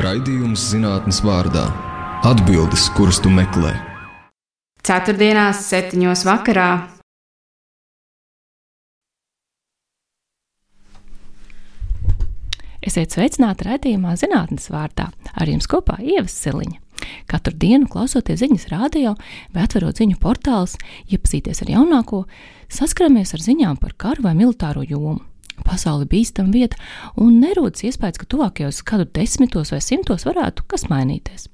Raidījums zinātnes vārdā - atbildes, kuras tu meklē. Ceturtdienās, septiņos vakarā. Esiet sveicināti raidījumā zinātnes vārdā. Ar jums kopā Ievas Siliņa. Katru dienu klausoties ziņas rādio vai atverot ziņu portālus, iepazīties ar jaunāko, saskaramies ar ziņām par karu vai militāro jomu. Pasaule ir bīstama vieta, un nerodas iespējas, ka tuvākajos gadu desmitos vai simtos varētu kas mainīties.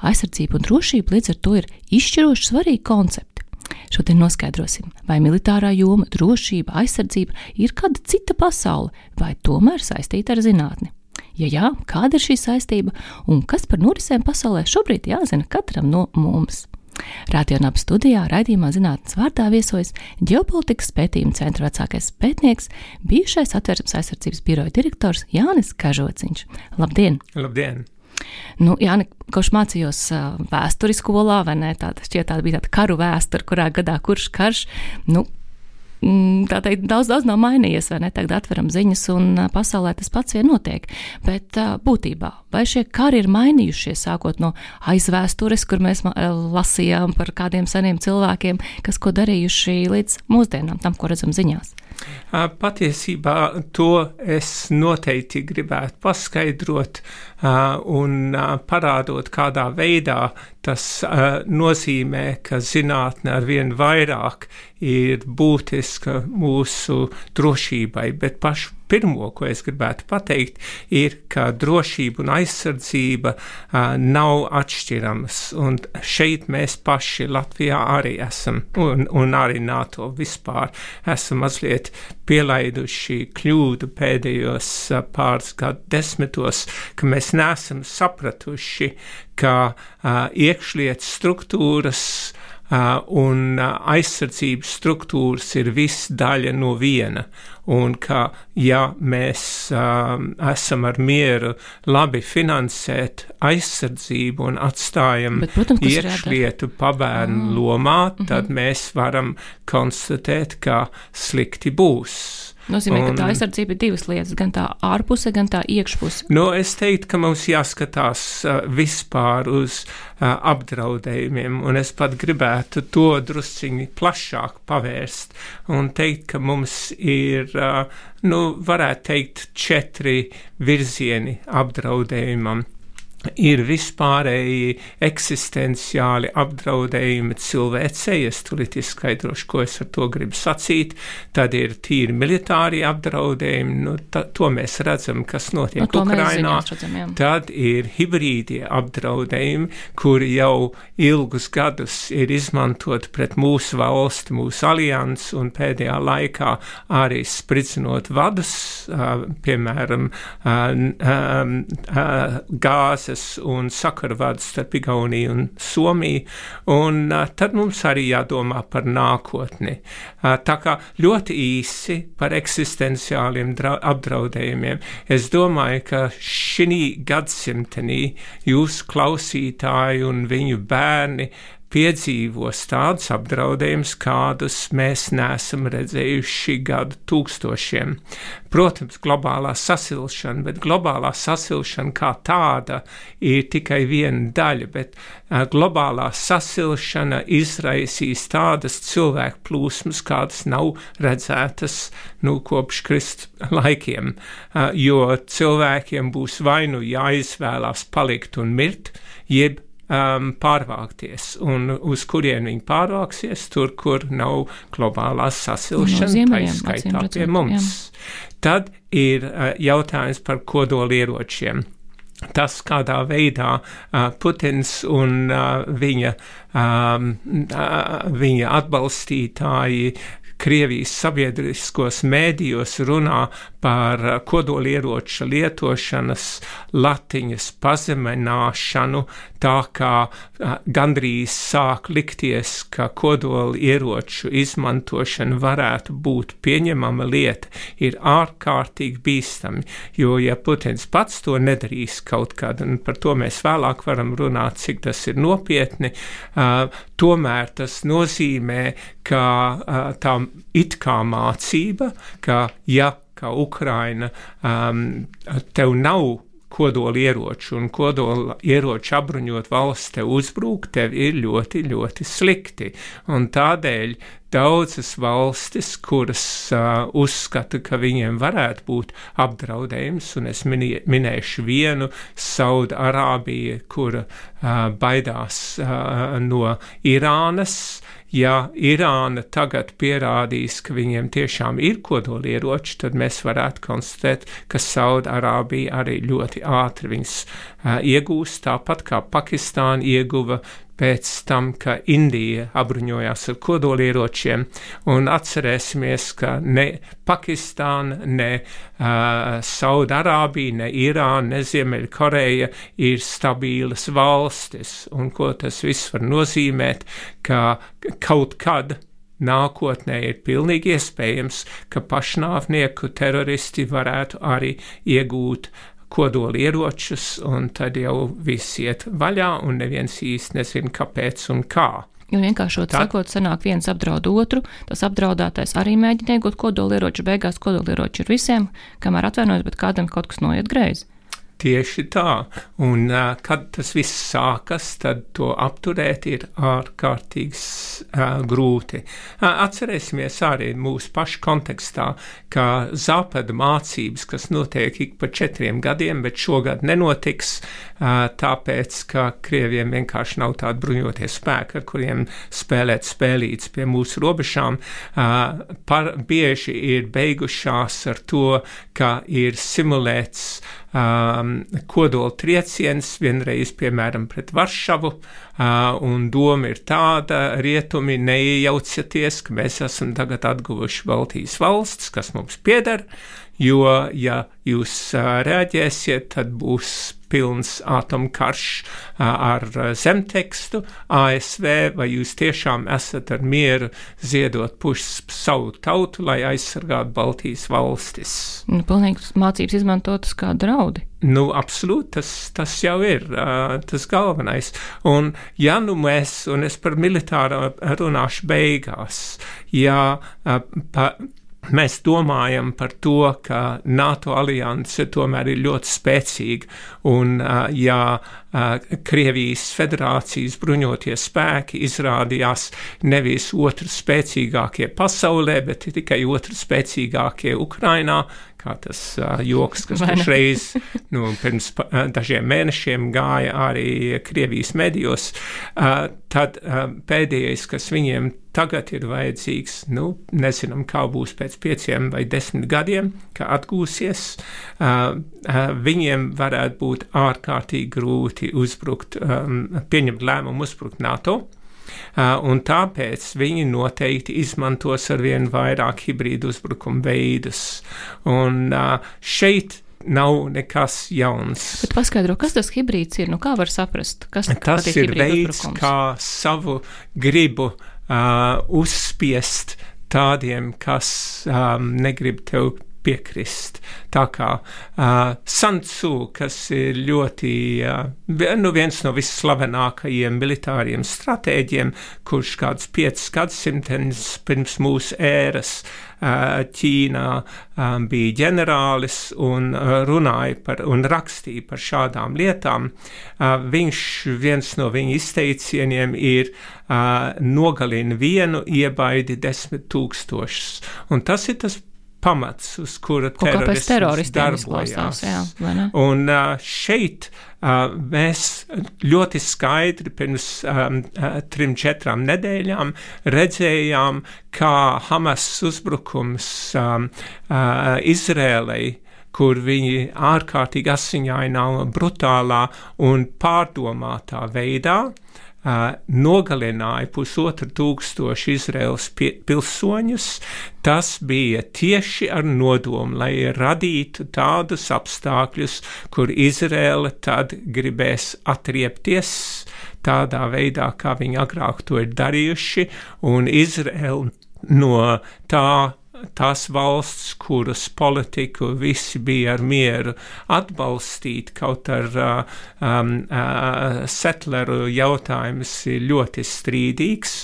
Aizsardzība un drošība līdz ar to ir izšķiroši svarīgi koncepti. Šodien noskaidrosim, vai militārā joma, drošība, aizsardzība ir kāda cita pasaule, vai tomēr saistīta ar zinātni. Ja jā, kāda ir šī saistība un kas par norisēm pasaulē šobrīd jāzina katram no mums? Rādījumā studijā raidījumā zinātnes vārdā viesojas ģeopolitikas pētījuma centra vecākais pētnieks, bijušais atversmes aizsardzības biroja direktors Jānis Kažociņš. Labdien! Labdien! Nu, Jā, kurš mācījos vēsturi skolā, vai ne? Tāda šķiet, tā bija tāda karu vēsture, kurā gadā kurš karš. Nu, tā teikt, daudz, daudz nav mainījies, vai ne? Tagad atveram ziņas, un pasaulē tas pats vien notiek. Bet būtībā, vai šie kari ir mainījušies, sākot no aizvēstures, kur mēs lasījām par kādiem seniem cilvēkiem, kas ko darījuši līdz mūsdienām, tam, ko redzam ziņās? Patiesībā to es noteikti gribētu paskaidrot un parādot, kādā veidā tas nozīmē, ka zinātne ar vien vairāk ir būtiska mūsu drošībai, bet pašu pirmo, ko es gribētu pateikt, ir, ka drošība un aizsardzība uh, nav atšķiramas. Un šeit mēs paši Latvijā arī esam, un, un arī NATO vispār esam mazliet pielaiduši kļūdu pēdējos uh, pāris gadu desmitos, ka mēs nesam sapratuši, ka uh, iekšlietu struktūras un aizsardzības struktūras ir viss daļa no viena, un ka, ja mēs um, esam ar mieru labi finansēt aizsardzību un atstājam Bet, protams, iekšlietu pabērnu mm. lomā, tad mm -hmm. mēs varam konstatēt, ka slikti būs. Nozīmē, un, ka tā aizsardzība ir divas lietas, gan tā ārpuse, gan tā iekšpuse. No, nu, es teiktu, ka mums jāskatās uh, vispār uz uh, apdraudējumiem, un es pat gribētu to drusciņi plašāk pavērst un teikt, ka mums ir, uh, nu, varētu teikt, četri virzieni apdraudējumam ir vispārēji eksistenciāli apdraudējumi cilvēcei. Es tulīt izskaidrošu, ko es ar to gribu sacīt. Tad ir tīri militāri apdraudējumi, nu, ta, to mēs redzam, kas notiek no, Ukrainā. Redzam, jā. Tad ir hibrīdie apdraudējumi, kuri jau ilgus gadus ir izmantot pret mūsu valsti, mūsu aliansi un pēdējā laikā arī spridzinot vadus, piemēram, uh, gāzes un sakarvāds starp Igauniju un Somiju, un tad mums arī jādomā par nākotni. Tā kā ļoti īsi par eksistenciāliem apdraudējumiem. Es domāju, ka šī gadsimtenī jūs klausītāji un viņu bērni piedzīvos tādus apdraudējumus, kādus mēs neesam redzējuši gadu tūkstošiem. Protams, globālā sasilšana, bet globālā sasilšana kā tāda ir tikai viena daļa, bet globālā sasilšana izraisīs tādas cilvēku plūsmas, kādas nav redzētas nu, kopš Kristus laikiem, jo cilvēkiem būs vai nu jāizvēlās palikt un mirt, jeb um, pārvākties, un uz kurien viņi pārvāksies, tur, kur nav globālās sasilšana, no tā izskaitā pie mums. Jā. Tad ir uh, jautājums par kodolieročiem. Tas, kādā veidā uh, Putins un uh, viņa, um, uh, viņa atbalstītāji Krievijas sabiedriskos mēdījos runā par kodolieroča lietošanas latiņas pazemināšanu, tā kā gandrīz sāk likties, ka kodolieroču izmantošana varētu būt pieņemama lieta, ir ārkārtīgi bīstami, jo ja Putins pats to nedarīs kaut kad, un par to mēs vēlāk varam runāt, cik tas ir nopietni, uh, tomēr tas nozīmē, ka uh, tā it kā mācība, ka ja kā Ukraina, um, tev nav kodoli ieroču, un kodoli ieroču apbruņot valsts te uzbruk, tev ir ļoti, ļoti slikti. Un tādēļ daudzas valstis, kuras uh, uzskata, ka viņiem varētu būt apdraudējums, un es minē, minēšu vienu Saudarābiju, kura uh, baidās uh, no Irānas, ja Irāna tagad pierādīs, ka viņiem tiešām ir kodolieroči, tad mēs varētu konstatēt, ka Saudārābija arī ļoti ātri viņus uh, iegūst, tāpat kā Pakistāna ieguva pēc tam, ka Indija apbruņojās ar kodolieročiem, un atcerēsimies, ka ne Pakistāna, ne uh, Saudarābija, ne Irāna, ne Ziemeļkoreja ir stabilas valstis, un ko tas viss var nozīmēt, ka kaut kad nākotnē ir pilnīgi iespējams, ka pašnāvnieku teroristi varētu arī iegūt kodolieročus, un tad jau viss iet vaļā, un neviens īsti nezina, kāpēc un kā. Jo vienkāršot Tā. sakot, sanāk viens apdraud otru, tas apdraudētais arī mēģina iegūt kodolieroču, beigās kodolieroči ir visiem, kamēr atvainojas, bet kādam kaut kas noiet greizi. Tieši tā, un uh, kad tas viss sākas, tad to apturēt ir ārkārtīgi uh, grūti. Uh, atcerēsimies arī mūsu pašu kontekstā, ka zapēda mācības, kas notiek ik pa četriem gadiem, bet šogad nenotiks, uh, tāpēc, ka Krieviem vienkārši nav tādi bruņotie spēki, ar kuriem spēlēt spēlītas pie mūsu robežām, uh, par, bieži ir beigušās ar to, ka ir simulēts um, kodola trieciens vienreiz, piemēram, pret Varšavu, uh, un doma ir tāda, rietumi neiejaucieties, ka mēs esam tagad atguvuši Baltijas valsts, kas mums pieder, jo, ja jūs uh, reaģēsiet, tad būs pilns atomkarš ar zemtekstu ASV, vai jūs tiešām esat ar mieru ziedot pušas savu tautu, lai aizsargātu Baltijas valstis? Nu, pilnīgi mācības izmantotas kā draudi. Nu, absolūti, tas, tas jau ir uh, tas galvenais. Un, ja nu mēs, un es par militāru runāšu beigās, ja uh, pa, mēs domājam par to, ka NATO alianse tomēr ir ļoti spēcīga, un ja Krievijas federācijas bruņotie spēki izrādījās nevis otru spēcīgākie pasaulē, bet tikai otru spēcīgākie Ukrainā, kā tas uh, joks, kas pašreiz nu, pirms uh, dažiem mēnešiem gāja arī Krievijas medijos, uh, tad uh, pēdējais, kas viņiem tagad ir vajadzīgs, nu, nezinām, kā būs pēc pieciem vai desmit gadiem, kā atgūsies, uh, uh, viņiem varētu būt ārkārtīgi grūti uzbrukt, um, pieņemt lēmumu uzbrukt NATO. Uh, un tāpēc viņi noteikti izmantos ar vien vairāk hibrīdu uzbrukumu veidus. Un uh, šeit nav nekas jauns. Bet paskaidro, kas tas hibrīds ir? Nu, kā var saprast, kas tas ir? ir veids, uzbrukums? kā savu gribu uh, uzspiest tādiem, kas um, negrib tev piekrist. Tā kā uh, Sansu, kas ir ļoti, uh, nu viens no visslavenākajiem militāriem stratēģiem, kurš kāds piecus gadsimtus pirms mūsu ēras uh, Ķīnā um, bija ģenerālis un uh, runāja par un rakstīja par šādām lietām. Uh, viņš, viens no viņa izteicieniem ir uh, nogalina vienu, iebaidi desmit tūkstošus. Un tas ir tas pamats, uz kura terorisms darbojās. Jā, un šeit mēs ļoti skaidri pirms um, trim, četrām nedēļām redzējām, kā Hamas uzbrukums um, uh, Izrēlai kur viņi ārkārtīgi asiņainā, brutālā un pārdomātā veidā uh, nogalināja pusotru tūkstošu Izraels pilsoņus, tas bija tieši ar nodomu, lai radītu tādus apstākļus, kur Izraela tad gribēs atriepties tādā veidā, kā viņi agrāk to ir darījuši, un Izraela no tā tās valsts, kuras politiku visi bija ar mieru atbalstīt, kaut ar uh, um, uh, setleru jautājums ir ļoti strīdīgs.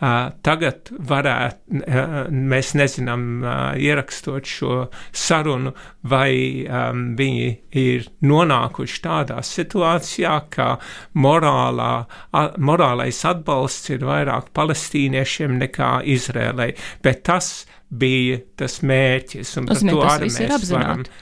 Uh, tagad varētu, uh, mēs nezinām, uh, ierakstot šo sarunu, vai um, viņi ir nonākuši tādā situācijā, ka morālā, a, morālais atbalsts ir vairāk palestīniešiem nekā Izrēlai, bet tas bija tas mērķis, tas viss ir apzināti.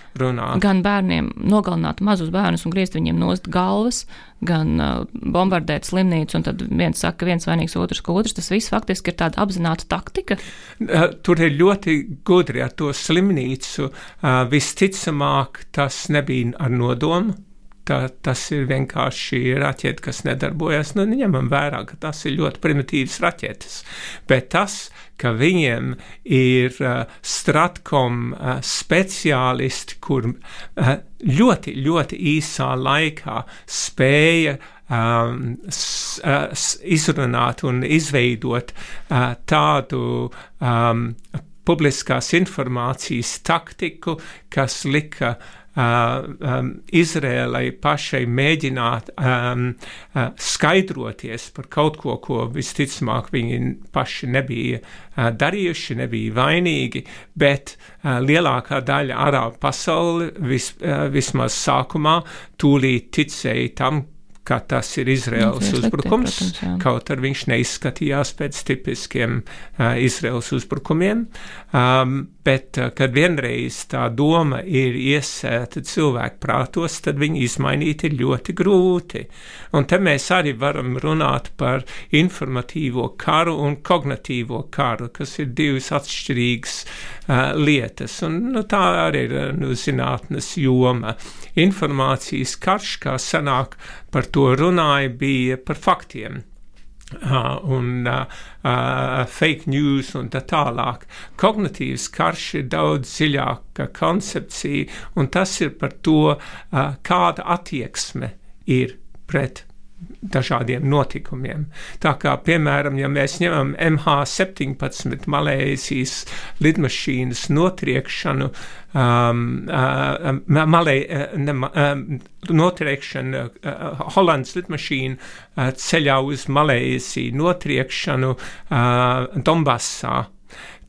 Gan bērniem nogalināt mazus bērnus un griezt viņiem nost galvas, gan uh, bombardēt slimnīcu, un tad viens saka, ka viens vainīgs, otrs, ka otrs. Tas viss faktiski ir tāda apzināta taktika. Uh, Tur ir ļoti gudri ar to slimnīcu. Uh, Visticamāk, tas nebija ar nodomu. Tā, tas ir vienkārši raķete, kas nedarbojas. Nu, ņemam vērā, ka tas ir ļoti primitīvs raķetes. Bet tas, ka viņiem ir uh, stratkom uh, speciālisti, kur uh, ļoti, ļoti īsā laikā spēja um, s, uh, izrunāt un izveidot uh, tādu um, publiskās informācijas taktiku, kas lika uh, um, Izrēlai pašai mēģināt um, uh, skaidroties par kaut ko, ko visticamāk viņi paši nebija uh, darījuši, nebija vainīgi, bet uh, lielākā daļa arābu pasauli vis, uh, vismaz sākumā tūlīt ticēja tam, ka tas ir Izraels uzbrukums, protams, jā. kaut arī viņš neizskatījās pēc tipiskiem uh, Izraels uzbrukumiem. Um, bet, uh, kad vienreiz tā doma ir iesēta cilvēku prātos, tad viņu izmainīt ir ļoti grūti. Un te mēs arī varam runāt par informatīvo karu un kognitīvo karu, kas ir divas atšķirīgas uh, lietas. Un, nu, tā arī ir uh, nu, zinātnes joma. Informācijas karš, kā sanāk, par to runāja, bija par faktiem. Un uh, uh, fake news un tā tālāk. Kognitīvs karš ir daudz dziļāka koncepcija, un tas ir par to, uh, kāda attieksme ir pret dažādiem notikumiem. Tā kā, piemēram, ja mēs ņemam MH17 Malēzijas lidmašīnas notriekšanu, um, uh, malē, uh, ne, um, notriekšanu, uh, Holandas lidmašīnu uh, ceļā uz Malēziju, notriekšanu uh, Donbassā,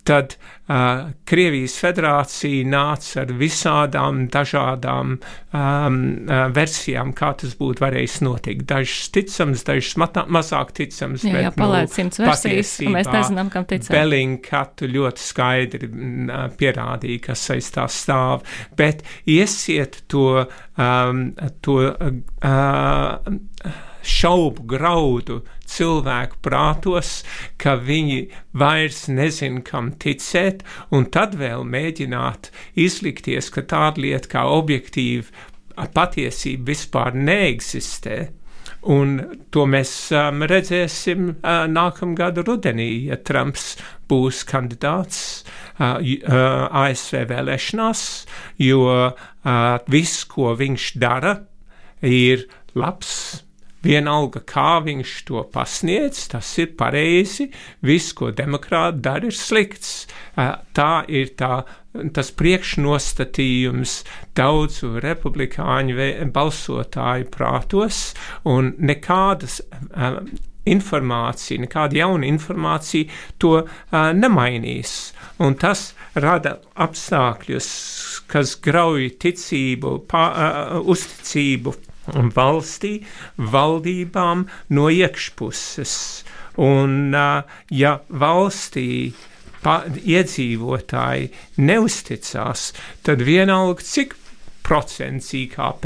tad uh, Krievijas federācija nāca ar visādām dažādām um, uh, versijām, kā tas būtu varējis notikt. Dažas ticams, dažas mazāk ticams. Jā, jā palēc simts versijas, un mēs nezinām, kam ticēt. Belinkatu ļoti skaidri ā, pierādīja, kas aiz tā stāv, bet iesiet to, um, to uh, šaubu graudu cilvēku prātos, ka viņi vairs nezin, kam ticēt, un tad vēl mēģināt izlikties, ka tāda lieta kā objektīva patiesība vispār neeksistē. Un to mēs um, redzēsim uh, nākamgad rudenī, ja Trumps būs kandidāts uh, uh, ASV vēlēšanās, jo uh, viss, ko viņš dara, ir labs. Vienalga, kā viņš to pasniedz, tas ir pareizi. Viss, ko demokrāti dara, ir slikts. Tā ir tā, tas priekšnostatījums daudzu republikāņu balsotāju prātos, un nekādas informācija, nekāda jauna informācija to uh, nemainīs. Un tas rada apstākļus, kas grauj ticību, pā, uh, uzticību valstī, valdībām no iekšpuses. Un, ja valstī pa, iedzīvotāji neusticās, tad vienalga, cik procents IKP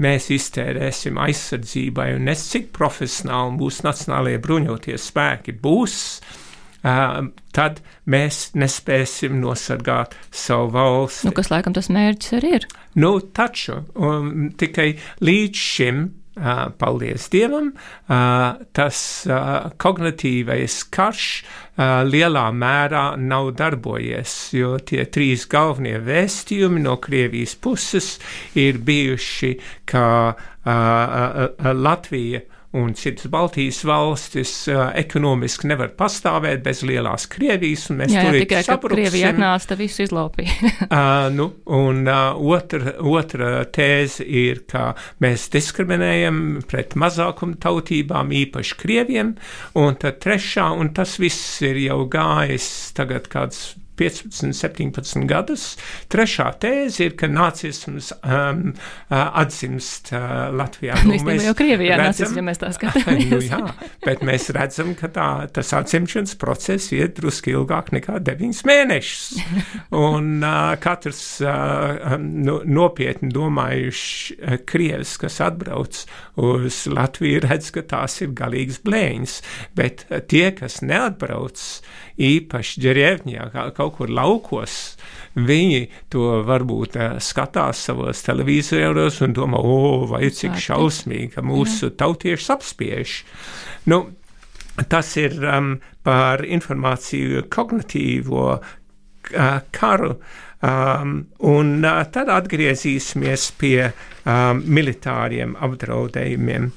mēs iztērēsim aizsardzībai un es cik profesionāli mūsu nacionālajie bruņoties spēki būs, uh, tad mēs nespēsim nosargāt savu valsti. Nu, kas laikam tas mērķis arī ir. Nu, taču um, tikai līdz šim. Uh, paldies Dievam, uh, tas uh, kognitīvais karš uh, lielā mērā nav darbojies, jo tie trīs galvenie vēstījumi no Krievijas puses ir bijuši, ka uh, uh, uh, Latvija un citas Baltijas valstis ekonomiski nevar pastāvēt bez lielās Krievijas, un mēs Jā, tur tikai, ka Krievija atnāca, tad visu izlaupīja. uh, nu, un uh, otra, otra tēze ir, ka mēs diskriminējam pret mazākumu tautībām, īpaši Krieviem, un tad trešā, un tas viss ir jau gājis tagad kāds 15, 17 gadus. Trešā tēze ir, ka nācisms um, atzīst uh, Latvijā. Nu, nu, mēs jau Krievijā nācis, ja mēs tā skatāmies. nu, jā, bet mēs redzam, ka tā, tas atzimšanas process iet druski ilgāk nekā 9 mēnešus. Un uh, katrs uh, nu, nopietni domājuši uh, Krievis, kas atbrauc uz Latviju, redz, ka tās ir galīgas blēņas. Bet uh, tie, kas neatbrauc, īpaši ģerievņā, kaut kur laukos, viņi to varbūt uh, skatās savos televizoros un domā, o, vai cik šausmīgi, ka mūsu tautieši apspiež. Nu, tas ir um, par informāciju kognitīvo uh, karu. Um, un uh, tad atgriezīsimies pie um, militāriem apdraudējumiem.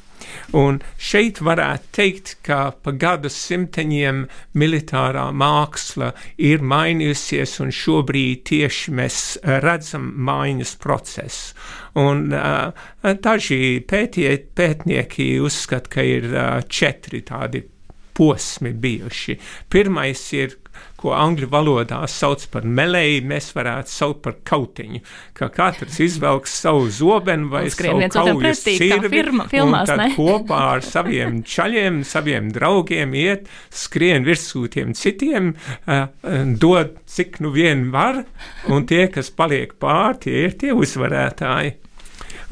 Un šeit varētu teikt, ka pa gadu simteņiem militārā māksla ir mainījusies, un šobrīd tieši mēs redzam maiņas procesu. Un uh, daži pētie, pētnieki uzskata, ka ir uh, četri tādi posmi bijuši. Pirmais ir ko angļu valodā sauc par melēju, mēs varētu saukt par kautiņu, ka katrs izvelks savu zobenu vai savu kaujas sirvi, un tad ne? kopā ar saviem čaļiem, saviem draugiem iet, skrien virsū tiem citiem, uh, dod cik nu vien var, un tie, kas paliek pār, tie ir tie uzvarētāji.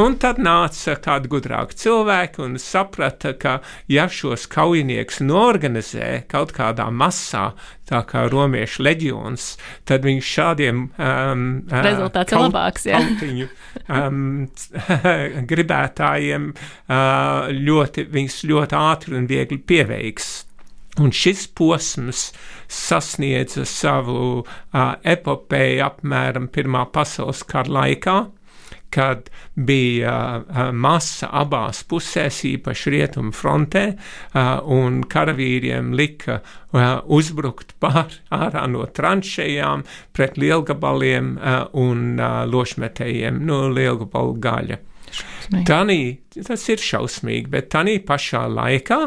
Un tad nāca kādi gudrāki cilvēki un saprata, ka ja šos kaujiniekus norganizē kaut kādā masā, tā kā romiešu leģions, tad viņš šādiem um, rezultāts kaut, labāks, jā. Kautiņu, um, gribētājiem uh, ļoti, viņus ļoti ātri un viegli pieveiks. Un šis posms sasniedza savu uh, epopeju apmēram Pirmā pasaules kara laikā, kad bija masa abās pusēs, īpaši rietumu frontē, un karavīriem lika uzbrukt pār ārā no tranšējām pret lielgabaliem un lošmetējiem no lielgabalu gaļa. Tanī, tas ir šausmīgi, bet tanī pašā laikā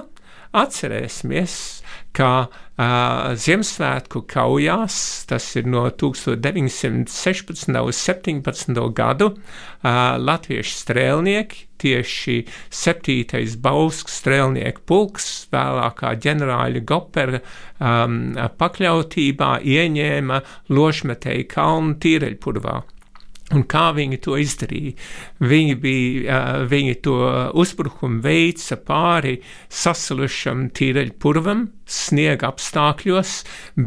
atcerēsimies, ka uh, Ziemassvētku kaujās, tas ir no 1916. uz 17. gadu, uh, latviešu strēlnieki, tieši 7. Bausks strēlnieku pulks, vēlākā ģenerāļa Gopera um, pakļautībā ieņēma lošmetēju kalnu tīreļpurvā. Un kā viņi to izdarīja? Viņi, bija, viņi to uzbrukumu veica pāri sasalušam tīreļpurvam, sniega apstākļos,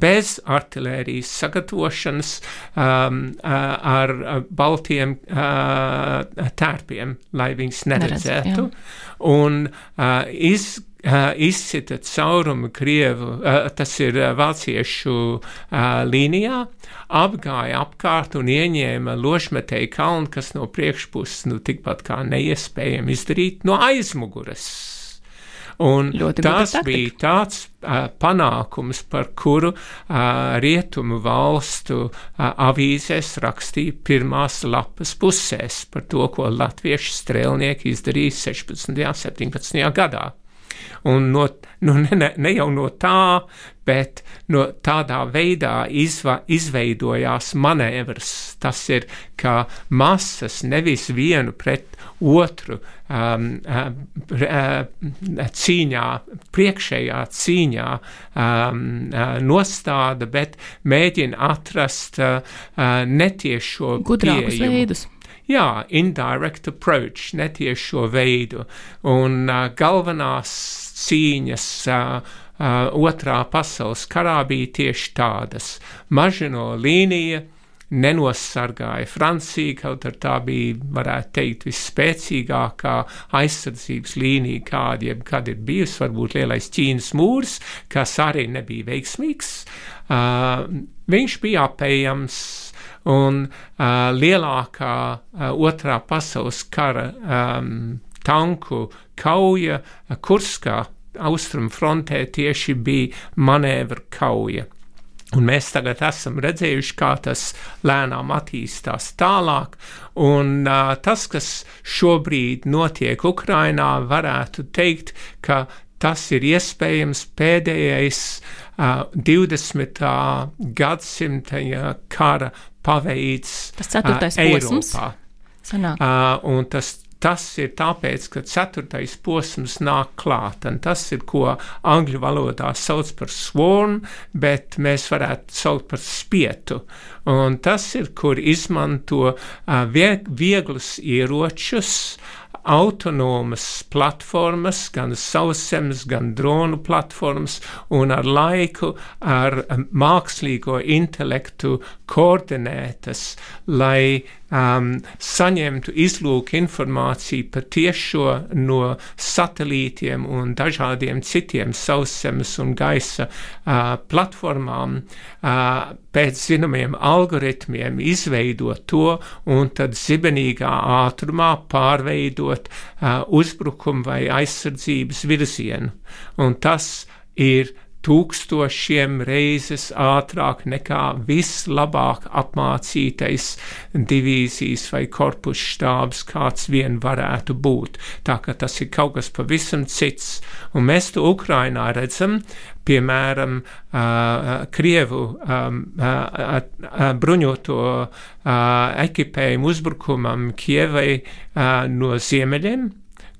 bez artilērijas sagatavošanas, um, ar baltiem uh, tērpiem, lai viņus neredzētu. Neredz, un uh, iz, Izsita caurumu Krievu, tas ir vāciešu līnijā, apgāja apkārt un ieņēma lošmetēju kalnu, kas no priekšpuses nu tikpat kā neiespējami izdarīt no aizmuguras. Un Ļoti tas bija tāds uh, panākums, par kuru uh, rietumu valstu uh, avīzēs rakstīja pirmās lapas pusēs par to, ko latviešu strēlnieki izdarīja 16. un 17. gadā. Un no, nu, ne, ne, ne jau no tā, bet no tādā veidā izva, izveidojās manevrs. Tas ir, ka masas nevis vienu pret otru um, uh, cīņā, priekšējā cīņā um, uh, nostāda, bet mēģina atrast uh, netiešo gudrākus veidus. Jā, indirect approach, netiešo veidu. Un uh, galvenās cīņas uh, uh, otrā pasaules karā bija tieši tādas. Mažino līnija nenosargāja Franciju, kaut arī tā bija, varētu teikt, visspēcīgākā aizsardzības līnija, kāda jebkad ir bijusi, varbūt lielais Ķīnas mūrs, kas arī nebija veiksmīgs. Uh, viņš bija apējams un uh, lielākā uh, otrā pasaules kara um, tanku kauja Kurskā austrumu frontē tieši bija manevra kauja. Un mēs tagad esam redzējuši, kā tas lēnām attīstās tālāk, un uh, tas, kas šobrīd notiek Ukrainā, varētu teikt, ka tas ir iespējams pēdējais uh, 20. gadsimta kara paveids Tas ceturtais uh, posms. Uh, tas Tas ir tāpēc, ka ceturtais posms nāk klāt, un tas ir, ko angļu valodā sauc par swarm, bet mēs varētu saukt par spietu. Un tas ir, kur izmanto uh, vieglus ieročus, autonomas platformas, gan sauszemes, gan dronu platformas, un ar laiku ar mākslīgo intelektu koordinētas, lai um, saņemtu izlūku informāciju patiešo no satelītiem un dažādiem citiem sauszemes un gaisa uh, platformām, uh, pēc zināmiem algoritmiem izveidot to un tad zibenīgā ātrumā pārveidot uh, uzbrukumu vai aizsardzības virzienu. Un tas ir tūkstošiem reizes ātrāk nekā vislabāk apmācītais divīzijas vai korpusu štābs, kāds vien varētu būt. Tā ka tas ir kaut kas pavisam cits. Un mēs to Ukrainā redzam, piemēram, uh, Krievu um, uh, uh, bruņoto uh, ekipējumu uzbrukumam Kievai uh, no ziemeļiem,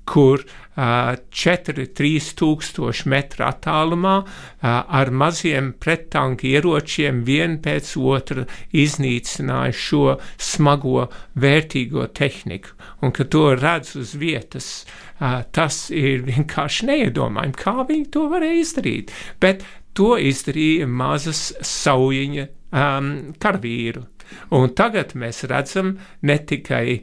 kur uh, 4-3 tūkstoši metru attālumā uh, ar maziem prettanku ieročiem vien pēc otra iznīcināja šo smago vērtīgo tehniku. Un, kad to redz uz vietas, uh, tas ir vienkārši neiedomājami, kā viņi to varēja izdarīt. Bet to izdarīja mazas saujiņa um, karavīru. Un tagad mēs redzam ne tikai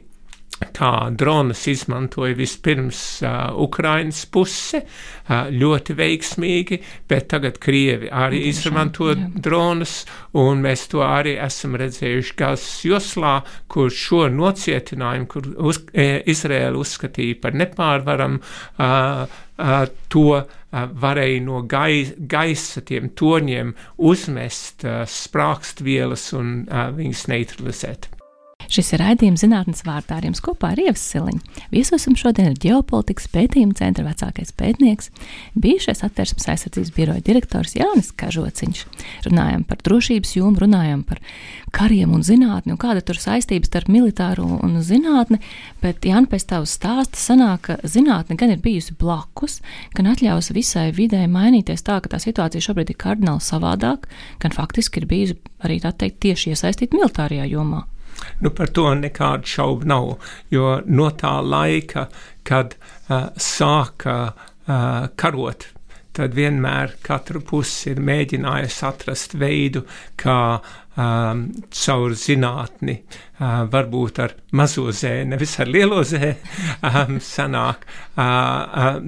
kā dronus izmantoja vispirms uh, Ukrainas puse uh, ļoti veiksmīgi, bet tagad Krievi arī izmanto dronus, un mēs to arī esam redzējuši Gazas joslā, kur šo nocietinājumu, kur uz, e, Izraēla uzskatīja par nepārvaram, uh, uh, to uh, varēja no gai, gaisa tiem torņiem uzmest uh, sprākstvielas un uh, viņas neutralizēt. Šis ir raidījums zinātnes vārdā ar jums kopā ar Ievas Siliņu. Viesosim šodien ar ģeopolitikas pētījuma centra vecākais pētnieks, bijušais atvērsmes aizsardzības biroja direktors Jānis Kažociņš. Runājam par drošības jomu, runājam par kariem un zinātni, un kāda tur saistības starp militāro un zinātni, bet Jānis pēc tavas stāsta sanāk, ka zinātne gan ir bijusi blakus, gan atļaus visai vidē mainīties tā, ka tā situācija šobrīd ir kardināli savādāk, gan faktiski ir bijusi arī tā teikt tieši iesaistīta militārajā jomā. Nu, par to nekādu šaubu nav, jo no tā laika, kad uh, sāka uh, karot, tad vienmēr katra puse ir mēģinājusi atrast veidu, kā um, caur zinātni, uh, varbūt ar mazo zē, nevis ar lielo zē, um, sanāk uh, uh,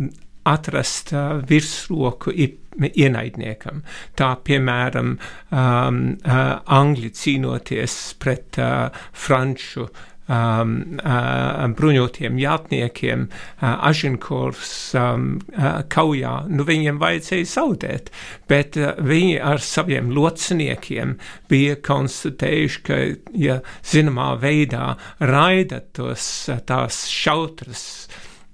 atrast uh, virsroku ienaidniekam. Tā piemēram, um, uh, Angļi cīnoties pret uh, Franču um, uh, bruņotiem jātniekiem, uh, Ažinkors um, uh, kaujā, nu viņiem vajadzēja zaudēt, bet uh, viņi ar saviem lociniekiem bija konstatējuši, ka, ja zināmā veidā raida tos, tās šautras,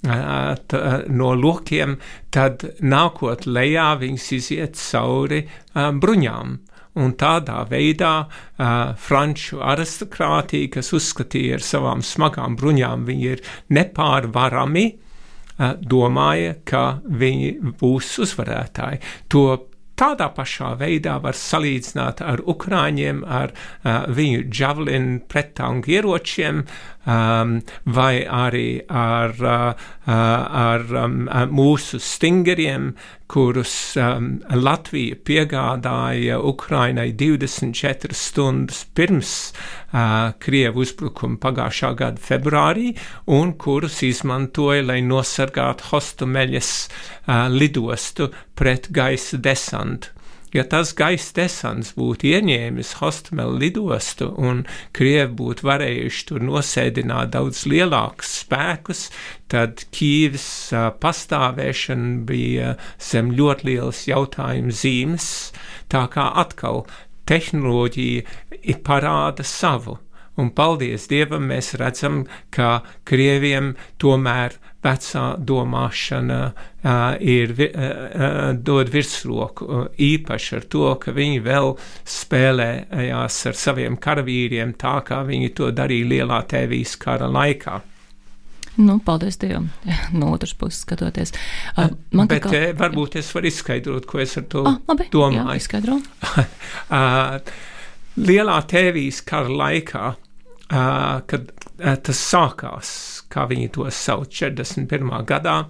no lokiem, tad nākot lejā viņas iziet cauri bruņām. Un tādā veidā uh, franču aristokrātija, kas uzskatīja ar savām smagām bruņām, viņi ir nepārvarami, uh, domāja, ka viņi būs uzvarētāji. To tādā pašā veidā var salīdzināt ar Ukrāņiem, ar uh, viņu javelinu prettanku ieročiem, um, vai arī ar, uh, ar um, mūsu stingeriem, kurus um, Latvija piegādāja Ukrainai 24 stundas pirms uh, Krievu uzbrukuma pagājušā gada februārī, un kurus izmantoja, lai nosargātu Hostomeļas uh, lidostu pret gaisa desantu. Ja tas gaisa desants būtu ieņēmis Hostamelu lidostu un Krievi būtu varējuši tur nosēdināt daudz lielākus spēkus, tad Kīvas pastāvēšana bija zem ļoti lielas jautājuma zīmes, tā kā atkal tehnoloģija parāda savu. Un paldies Dievam, mēs redzam, ka Krieviem tomēr vecā domāšana ir, dod virsroku, īpaši ar to, ka viņi vēl spēlējās ar saviem karavīriem tā, kā viņi to darīja lielā tēvijas kara laikā. Nu, paldies Dievam, no otras puses skatoties. Uh, man Bet kā... varbūt es varu izskaidrot, ko es ar to ah, labi, domāju. Jā, izskaidro. uh, lielā tēvijas kara laikā kad tas sākās, kā viņi to sauc, 41. gadā.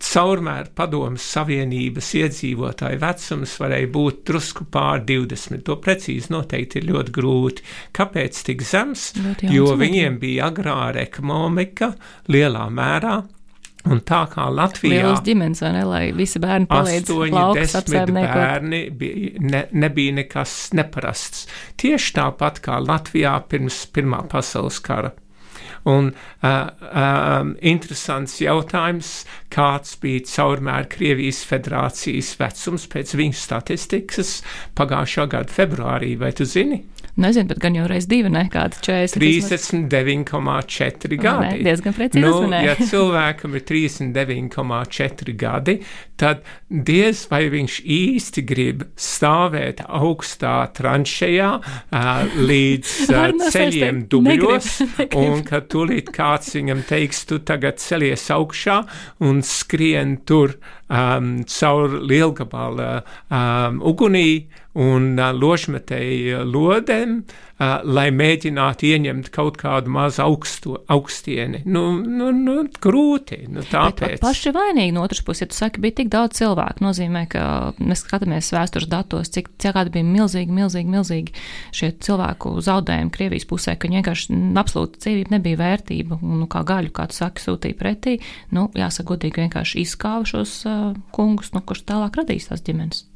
Caurmēr padomus Savienības iedzīvotāju vecums varēja būt drusku pār 20. To precīzi noteikti ir ļoti grūti. Kāpēc tik zems? Jo viņiem bija agrāra ekonomika lielā mērā, Un tā kā Latvijā Lielas ģimenes, vai ne, lai visi bērni palīdz laukas apsaimniekot. bērni bija, ne, nebija nekas neparasts. Tieši tāpat kā Latvijā pirms Pirmā pasaules kara. Un uh, um, interesants jautājums, kāds bija caurmēr Krievijas federācijas vecums pēc viņu statistikas pagājušā gada februārī, vai tu zini? Nezinu, bet gan jau reiz divi, ne kāda 40. 39,4 gadi. Ne, diezgan precīzi. Nu, ja cilvēkam ir 39,4 gadi, tad diez vai viņš īsti grib stāvēt augstā tranšējā uh, līdz uh, ceļiem dubļos, un ka tūlīt kāds viņam teiks, tu tagad celies augšā un skrien tur um, caur lielgabala um, ugunī un uh, ložmetēju lodēm, uh, lai mēģinātu ieņemt kaut kādu mazu augstu, augstieni. Nu, nu, nu, grūti. Nu, tāpēc. Bet paši vainīgi no otras puses, ja tu saki, bija tik daudz cilvēku, nozīmē, ka mēs skatāmies vēstures datos, cik kādi bija milzīgi, milzīgi, milzīgi šie cilvēku zaudējumi Krievijas pusē, ka vienkārši absolūti dzīvība nebija vērtība, un nu, kā gaļu, kā tu saki, sūtīja pretī, nu, jāsaka godīgi, vienkārši izskāva šos uh, kungus, nu, kurš tālāk radīs tās ģimenes.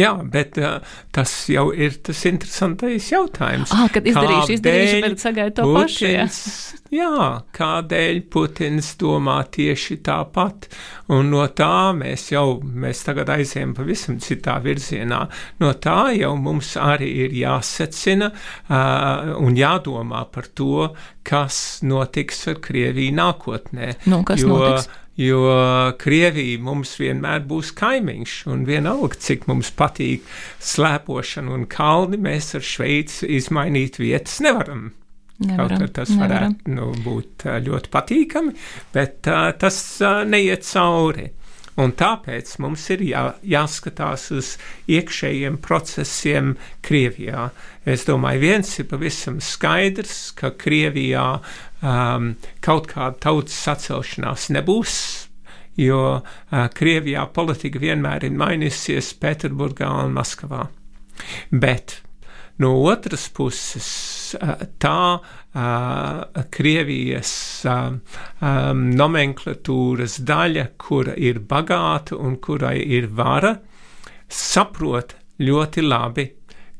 Jā, bet uh, tas jau ir tas interesantais jautājums. Ah, kad izdarīšu, izdarīšu, bet sagaidu to Putins, pašu. Jā. jā, kādēļ Putins domā tieši tāpat? Un no tā mēs jau, mēs tagad aizējam pavisam citā virzienā. No tā jau mums arī ir jāsecina uh, un jādomā par to, kas notiks ar Krieviju nākotnē. Nu, kas jo, notiks? Jo Krievija mums vienmēr būs kaimiņš, un vienalga, cik mums patīk slēpošana un kalni, mēs ar Šveici izmainīt vietas nevaram. Nevaram, Kaut tas nevaram. varētu nu, būt ļoti patīkami, bet uh, tas uh, neiet cauri. Un tāpēc mums ir jā, jāskatās uz iekšējiem procesiem Krievijā. Es domāju, viens ir pavisam skaidrs, ka Krievijā um, kaut kāda tautas sacelšanās nebūs, jo uh, Krievijā politika vienmēr ir mainījusies Pēterburgā un Maskavā. Bet no otras puses, tā uh, Krievijas um, nomenklatūras daļa, kura ir bagāta un kurai ir vara, saprot ļoti labi,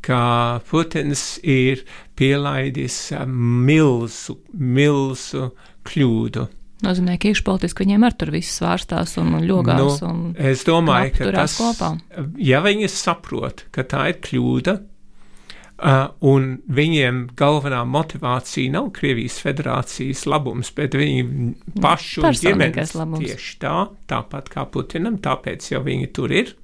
ka Putins ir pielaidis milzu, milzu kļūdu. Nozīmē, ka iekšpolitiski viņiem ar tur viss svārstās un ļogās. Nu, un es domāju, ka tas, kopā. ja viņi saprot, ka tā ir kļūda, un viņiem galvenā motivācija nav Krievijas federācijas labums, bet viņu pašu ģimenes labums. tieši tā, tāpat kā Putinam, tāpēc jau viņi tur ir.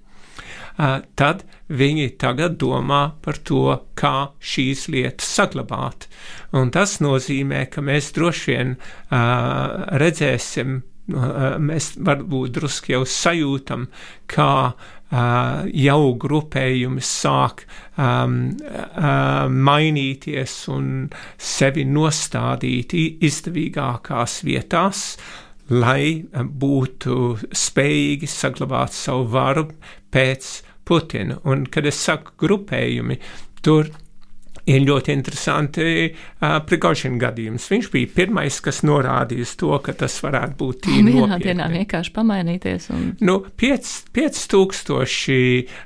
Uh, tad viņi tagad domā par to, kā šīs lietas saglabāt. Un tas nozīmē, ka mēs droši vien uh, redzēsim mēs varbūt drusku jau sajūtam, kā uh, jau grupējumi sāk um, uh, mainīties un sevi nostādīt izdevīgākās vietās, lai būtu spējīgi saglabāt savu varu pēc Putina. Un, kad es saku grupējumi, tur ir ļoti interesanti uh, Prigožina gadījums. Viņš bija pirmais, kas norādīja uz to, ka tas varētu būt tīri Vienā nopietni. dienā vienkārši pamainīties. Un... Nu, 5000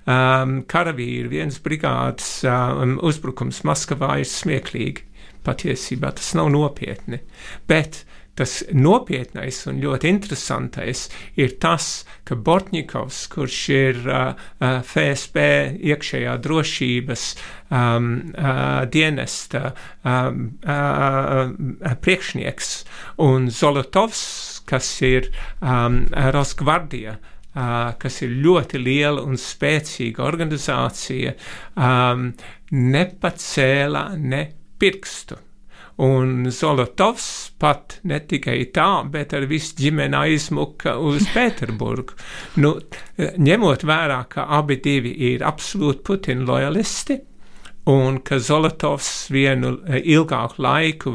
um, karavīri, viens brigādes um, uzbrukums Maskavā ir smieklīgi. Patiesībā tas nav nopietni. Bet tas nopietnais un ļoti interesantais ir tas, ka Bortņikovs, kurš ir uh, uh, FSB iekšējā drošības um, uh, dienesta um, uh, priekšnieks, un Zolotovs, kas ir um, Rosgvardija, Uh, kas ir ļoti liela un spēcīga organizācija, um, nepacēla ne pirkstu. Un Zolotovs pat ne tikai tā, bet ar visu ģimeni aizmuka uz Pēterburgu. Nu, ņemot vērā, ka abi divi ir absolūti Putina lojalisti, un ka Zolotovs vienu ilgāku laiku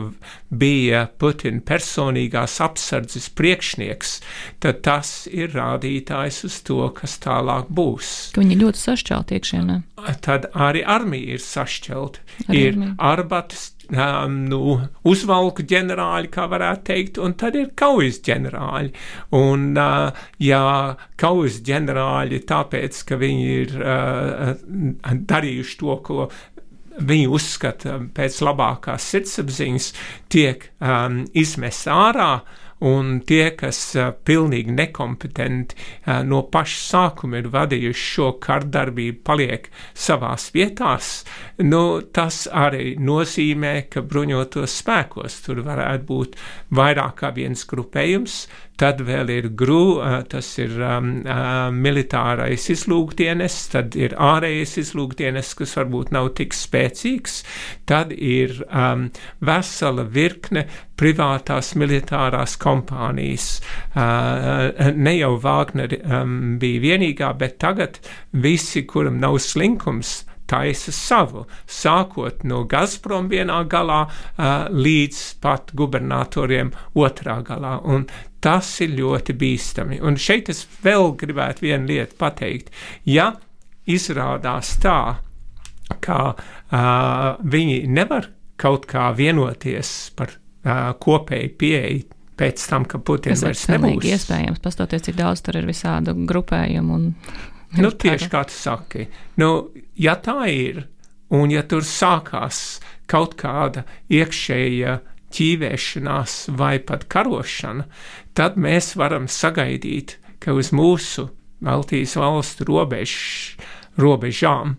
bija Putina personīgās apsardzes priekšnieks, tad tas ir rādītājs uz to, kas tālāk būs. Ka viņi ļoti sašķelti iekšienē. Tad arī armija ir sašķelta. Ir armija. arbatas. Um, nu, uzvalku ģenerāļi, kā varētu teikt, un tad ir kaujas ģenerāļi. Un, uh, ja kaujas ģenerāļi, tāpēc, ka viņi ir uh, darījuši to, ko viņi uzskata pēc labākās sirdsapziņas, tiek um, izmest ārā. Un tie, kas pilnīgi nekompetenti no paša sākuma ir vadījuši šo kardarbību, paliek savās vietās, nu, tas arī nozīmē, ka bruņotos spēkos tur varētu būt vairāk kā viens grupējums. Tad vēl ir GRU, tas ir um, militārais izlūkdienes, tad ir ārējais izlūkdienes, kas varbūt nav tik spēcīgs, tad ir um, vesela virkne privātās militārās kompānijas. Uh, ne jau Wagner um, bija vienīgā, bet tagad visi, kuram nav slinkums, taisa savu, sākot no Gazprom vienā galā līdz pat gubernatoriem otrā galā. Un tas ir ļoti bīstami. Un šeit es vēl gribētu vienu lietu pateikt. Ja izrādās tā, ka uh, viņi nevar kaut kā vienoties par uh, kopēju pieeju pēc tam, ka Putins Tas ir vairs nebūs. iespējams, pastoties, cik daudz tur ir visādu grupējumu. Un... Nu, tieši kā tu saki. Nu, ja tā ir, un ja tur sākās kaut kāda iekšēja ķīvēšanās vai pat karošana, tad mēs varam sagaidīt, ka uz mūsu Baltijas valstu robež, robežām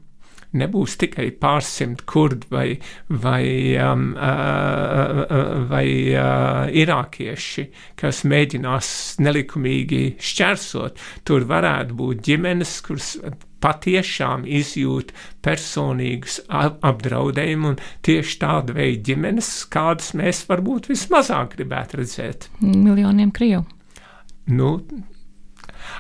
nebūs tikai pārsimt kurdi vai, vai, um, uh, vai uh, irākieši, kas mēģinās nelikumīgi šķērsot. Tur varētu būt ģimenes, kuras patiešām izjūt personīgus ap- apdraudējumu, un tieši tāda veida ģimenes, kādas mēs varbūt vismazāk gribētu redzēt. Miljoniem krievu. Nu,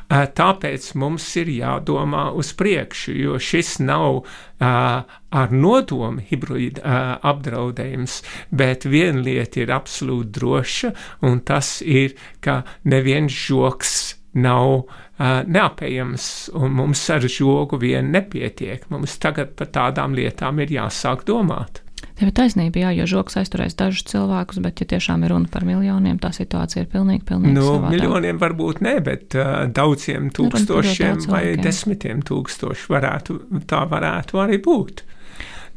tāpēc mums ir jādomā uz priekšu, jo šis nav ar nodomu hibrīda apdraudējums, bet viena lieta ir absolūti droša, un tas ir, ka neviens žoks nav uh, neapējams, un mums ar žogu vien nepietiek. Mums tagad par tādām lietām ir jāsāk domāt. Tev ir taisnība, jā, jo žoks aizturēs dažus cilvēkus, bet, ja tiešām ir runa par miljoniem, tā situācija ir pilnīgi, pilnīgi Nu, savādāka. miljoniem varbūt ne, bet uh, daudziem tūkstošiem vai desmitiem tūkstoši varētu, tā varētu arī būt.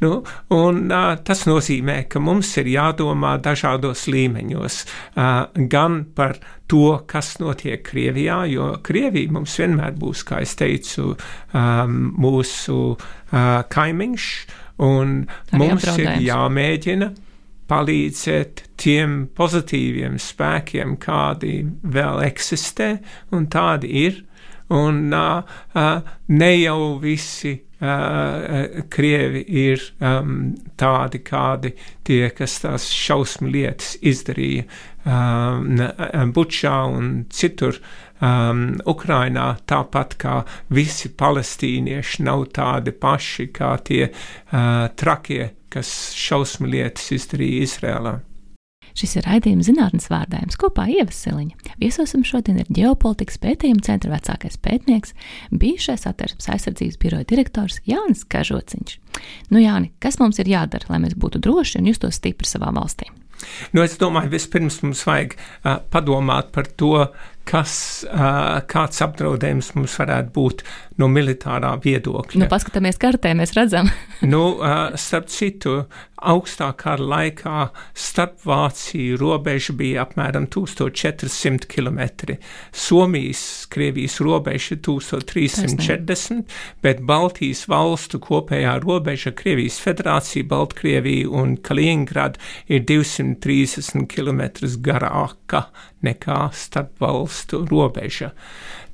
Nu, un, uh, tas nozīmē, ka mums ir jādomā dažādos līmeņos, uh, gan par to, kas notiek Krievijā, jo Krievija mums vienmēr būs, kā es teicu, um, mūsu uh, kaimiņš, un Arī mums ir jāmēģina palīdzēt tiem pozitīviem spēkiem, kādi vēl eksistē, un tādi ir. Un uh, uh, ne jau visi uh, krievi ir um, tādi, kādi tie, kas tās šausmu lietas izdarīja um, Bučā un citur. Um, Ukrainā tāpat kā visi palestīnieši nav tādi paši kā tie uh, trakie, kas šausmu lietas izdarīja Izrēlā. Šis ir raidījums zinātnes vārdājums kopā Ievasiliņa. Viesosim šodien ir ģeopolitikas pētījuma centra vecākais pētnieks, bijušais atversmes aizsardzības biroja direktors Jānis Kažociņš. Nu, Jāni, kas mums ir jādara, lai mēs būtu droši un justos stipri savā valstī? Nu, es domāju, vispirms mums vajag uh, padomāt par to, kas, kāds apdraudējums mums varētu būt no militārā viedokļa. Nu, paskatāmies kartē, mēs redzam. nu, uh, starp citu, augstā kara laikā starp Vāciju robeža bija apmēram 1400 km. Somijas, Krievijas robeža 1340, bet Baltijas valstu kopējā robeža Krievijas federācija, Baltkrievija un Kaliningrad ir 230 km garāka nekā starp valstu robeža.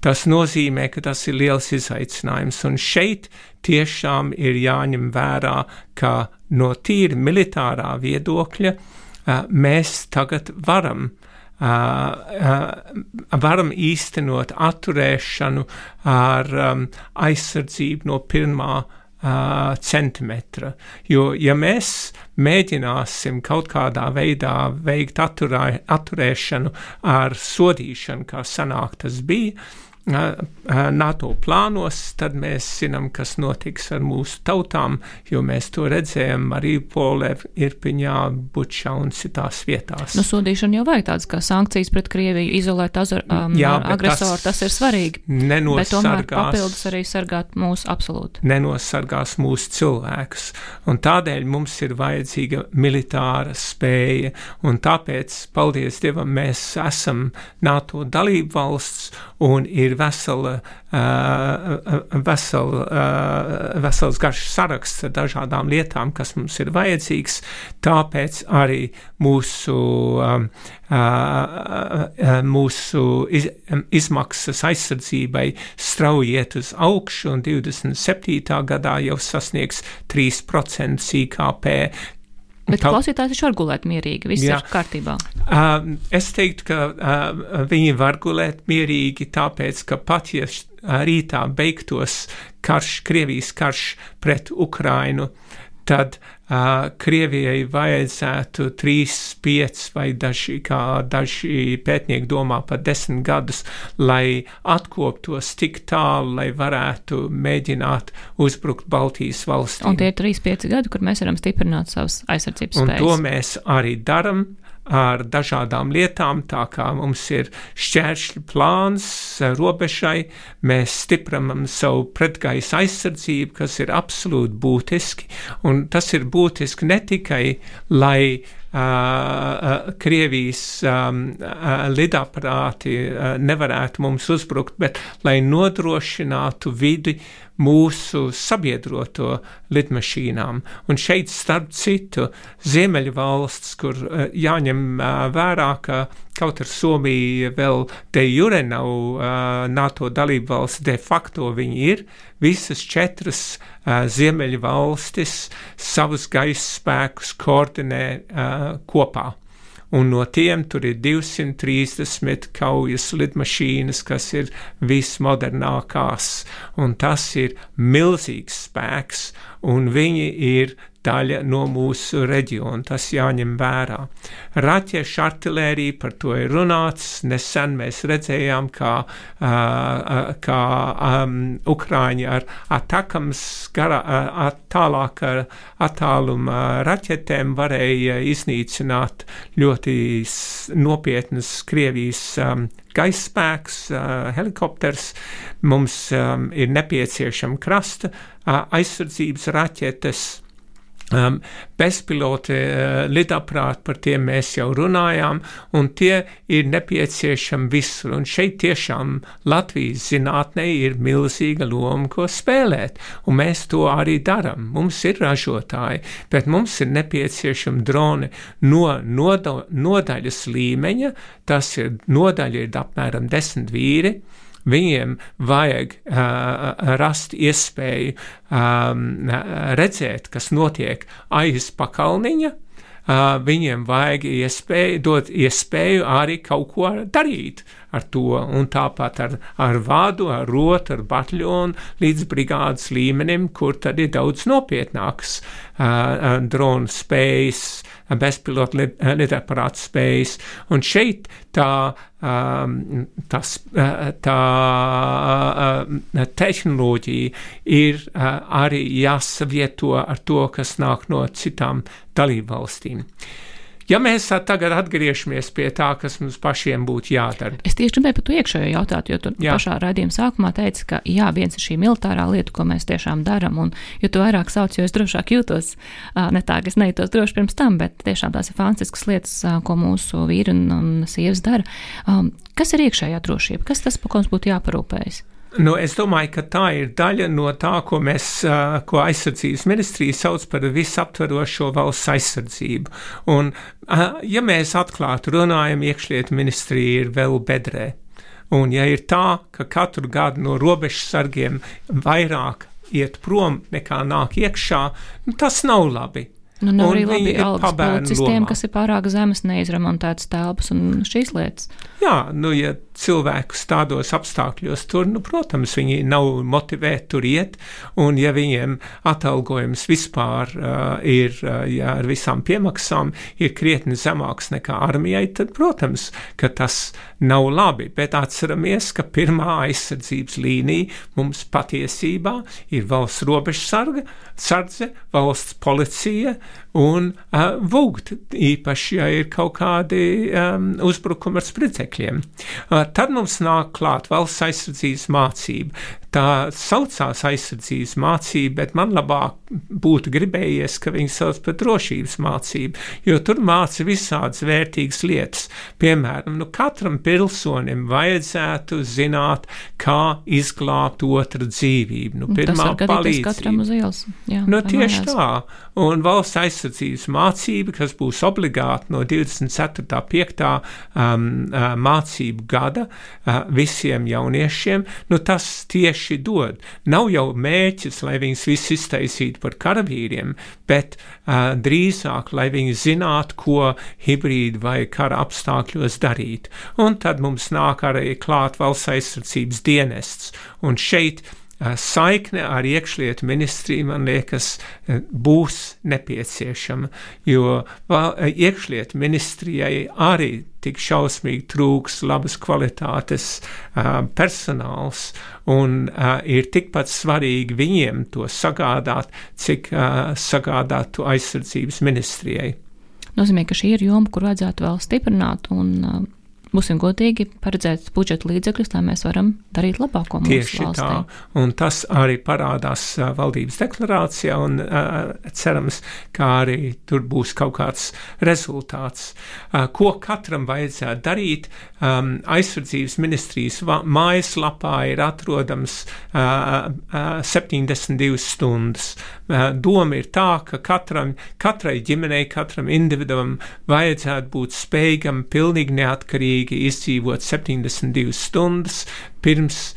Tas nozīmē, ka tas ir liels izaicinājums, un šeit tiešām ir jāņem vērā, ka no tīri militārā viedokļa mēs tagad varam Uh, uh, varam īstenot atturēšanu ar um, aizsardzību no pirmā uh, centimetra. Jo, ja mēs mēģināsim kaut kādā veidā veikt atturē, atturēšanu ar sodīšanu, kā sanāk tas bija, NATO plānos, tad mēs zinām, kas notiks ar mūsu tautām, jo mēs to redzējām Marīpolē, Irpiņā, Bučā un citās vietās. Nu, sodīšana jau vajag tādas kā sankcijas pret Krieviju, izolēt azar, um, Jā, agresoru, tas, tas ir svarīgi. Bet tomēr papildus arī sargāt mūsu absolūti. Nenosargās mūsu cilvēkus. Un tādēļ mums ir vajadzīga militāra spēja, un tāpēc, paldies Dievam, mēs esam NATO dalību valsts un ir vesela, vesela, vesels garš saraksts ar dažādām lietām, kas mums ir vajadzīgs. Tāpēc arī mūsu, mūsu iz, izmaksas aizsardzībai strauji iet uz augšu, un 27. gadā jau sasniegs 3% IKP, Bet tā, klausītājs viņš var gulēt mierīgi, viss jā. ir kārtībā. Uh, es teiktu, ka uh, viņi var gulēt mierīgi, tāpēc, ka pat ja rītā beigtos karš, Krievijas karš pret Ukrainu, tad uh, Krievijai vajadzētu 3, 5 vai daži, kā daži pētnieki domā, pat 10 gadus, lai atkoptos tik tālu, lai varētu mēģināt uzbrukt Baltijas valstīm. Un tie ir 3, 5 gadi, kur mēs varam stiprināt savas aizsardzības spējas. Un to mēs arī daram ar dažādām lietām, tā kā mums ir šķēršļu plāns robežai, mēs stiprinam savu pretgaisa aizsardzību, kas ir absolūti būtiski, un tas ir būtiski ne tikai, lai Krievijas um, lidaparāti nevarētu mums uzbrukt, bet lai nodrošinātu vidi mūsu sabiedroto lidmašīnām. Un šeit, starp citu, Ziemeļu valsts, kur jāņem vērā, ka kaut ar Somiju vēl de jure nav uh, NATO dalību valsts, de facto viņi ir, visas četras uh, Ziemeļu valstis savus gaisa spēkus koordinē uh, kopā. Un no tiem tur ir 230 kaujas lidmašīnas, kas ir vismodernākās, un tas ir milzīgs spēks, un viņi ir daļa no mūsu reģiona. Tas jāņem vērā. Raķešu artilērija par to ir runāts. Nesen mēs redzējām, kā, uh, kā um, Ukrāņi ar atakams gara, uh, tālāk ar attāluma raķetēm varēja iznīcināt ļoti nopietnas Krievijas um, gaisspēks, uh, helikopters. Mums um, ir nepieciešama krasta uh, aizsardzības raķetes Um, bezpilota uh, lidaprāti, par tiem mēs jau runājām, un tie ir nepieciešami visur. Un šeit tiešām Latvijas zinātnē ir milzīga loma, ko spēlēt, un mēs to arī darām. Mums ir ražotāji, bet mums ir nepieciešami droni no noda, nodaļas līmeņa, tas ir nodaļa ir apmēram desmit vīri Viņiem vajag uh, rast iespēju um, redzēt, kas notiek aiz pakalniņa, uh, viņiem vajag iespēju, dot iespēju arī kaut ko darīt ar to, un tāpat ar, ar vādu, ar rotu, ar bataljonu līdz brigādes līmenim, kur tad ir daudz nopietnāks uh, dronu spējas, bezpilota lidaparāta spējas, un šeit tā, um, tas, tā uh, tehnoloģija ir arī jāsavieto ar to, kas nāk no citām dalībvalstīm. Ja mēs tagad atgriežamies pie tā, kas mums pašiem būtu jādara. Es tieši gribēju par to iekšējo jautāt, jo tu jā. pašā raidījuma sākumā teici, ka jā, viens ir šī militārā lieta, ko mēs tiešām darām, un jo tu vairāk sauc, jo es drošāk jūtos, ne tā, ka es nejūtos droši pirms tam, bet tiešām tās ir fantastiskas lietas, ko mūsu vīri un, un sievas dara. Kas ir iekšējā drošība? Kas tas, par ko mums būtu jāparūpējas? Nu, es domāju, ka tā ir daļa no tā, ko mēs, ko aizsardzības ministrija sauc par visaptverošo valsts aizsardzību. Un, ja mēs atklāti runājam, iekšlietu ministrija ir vēl bedrē. Un ja ir tā, ka katru gadu no robežsargiem vairāk iet prom nekā nāk iekšā, nu, tas nav labi. Nu, nav arī labi algas policistiem, lomā. kas ir pārāk zemes, neizremontētas telpas un šīs lietas. Jā, nu, ja cilvēkus tādos apstākļos tur, nu, protams, viņi nav motivēti tur iet, un ja viņiem atalgojums vispār uh, ir, uh, ja ar visām piemaksām ir krietni zemāks nekā armijai, tad, protams, ka tas nav labi, bet atceramies, ka pirmā aizsardzības līnija mums patiesībā ir valsts robežsarga, sardze, valsts policija un uh, vūgt, īpaši, ja ir kaut kādi um, uzbrukumi ar spridzekļiem. Uh, tad mums nāk klāt valsts aizsardzības mācība tā saucās aizsardzības mācība, bet man labāk būtu gribējies, ka viņi sauc par drošības mācību, jo tur māca visādas vērtīgas lietas. Piemēram, nu katram pilsonim vajadzētu zināt, kā izglābt otru dzīvību. Nu, pirmā palīdzība. katram uz ielas. Jā, nu, tieši mājās. tā. Un valsts aizsardzības mācība, kas būs obligāti no 24.5. Um, uh, mācību gada uh, visiem jauniešiem, nu tas tieši tieši dod. Nav jau mērķis, lai viņus visus iztaisītu par karavīriem, bet uh, drīzāk, lai viņi zinātu, ko hibrīda vai kara apstākļos darīt. Un tad mums nāk arī klāt valsts aizsardzības dienests. Un šeit saikne ar iekšlietu ministriju, man liekas, būs nepieciešama, jo iekšlietu ministrijai arī tik šausmīgi trūks labas kvalitātes uh, personāls, un uh, ir tikpat svarīgi viņiem to sagādāt, cik uh, sagādāt to aizsardzības ministrijai. Nozīmē, ka šī ir joma, kur vajadzētu vēl stiprināt un uh, būsim godīgi, paredzēt budžeta līdzekļus, lai mēs varam darīt labāko mūsu Tieši valstī. tā, un tas arī parādās valdības deklarācijā, un cerams, ka arī tur būs kaut kāds rezultāts. Ko katram vajadzētu darīt? Aizsardzības ministrijas mājaslapā ir atrodams uh, uh, 72 stundas. Doma ir tā, ka katram, katrai ģimenei, katram individuam vajadzētu būt spējīgam pilnīgi neatkarīgi mierīgi izdzīvot 72 stundas pirms,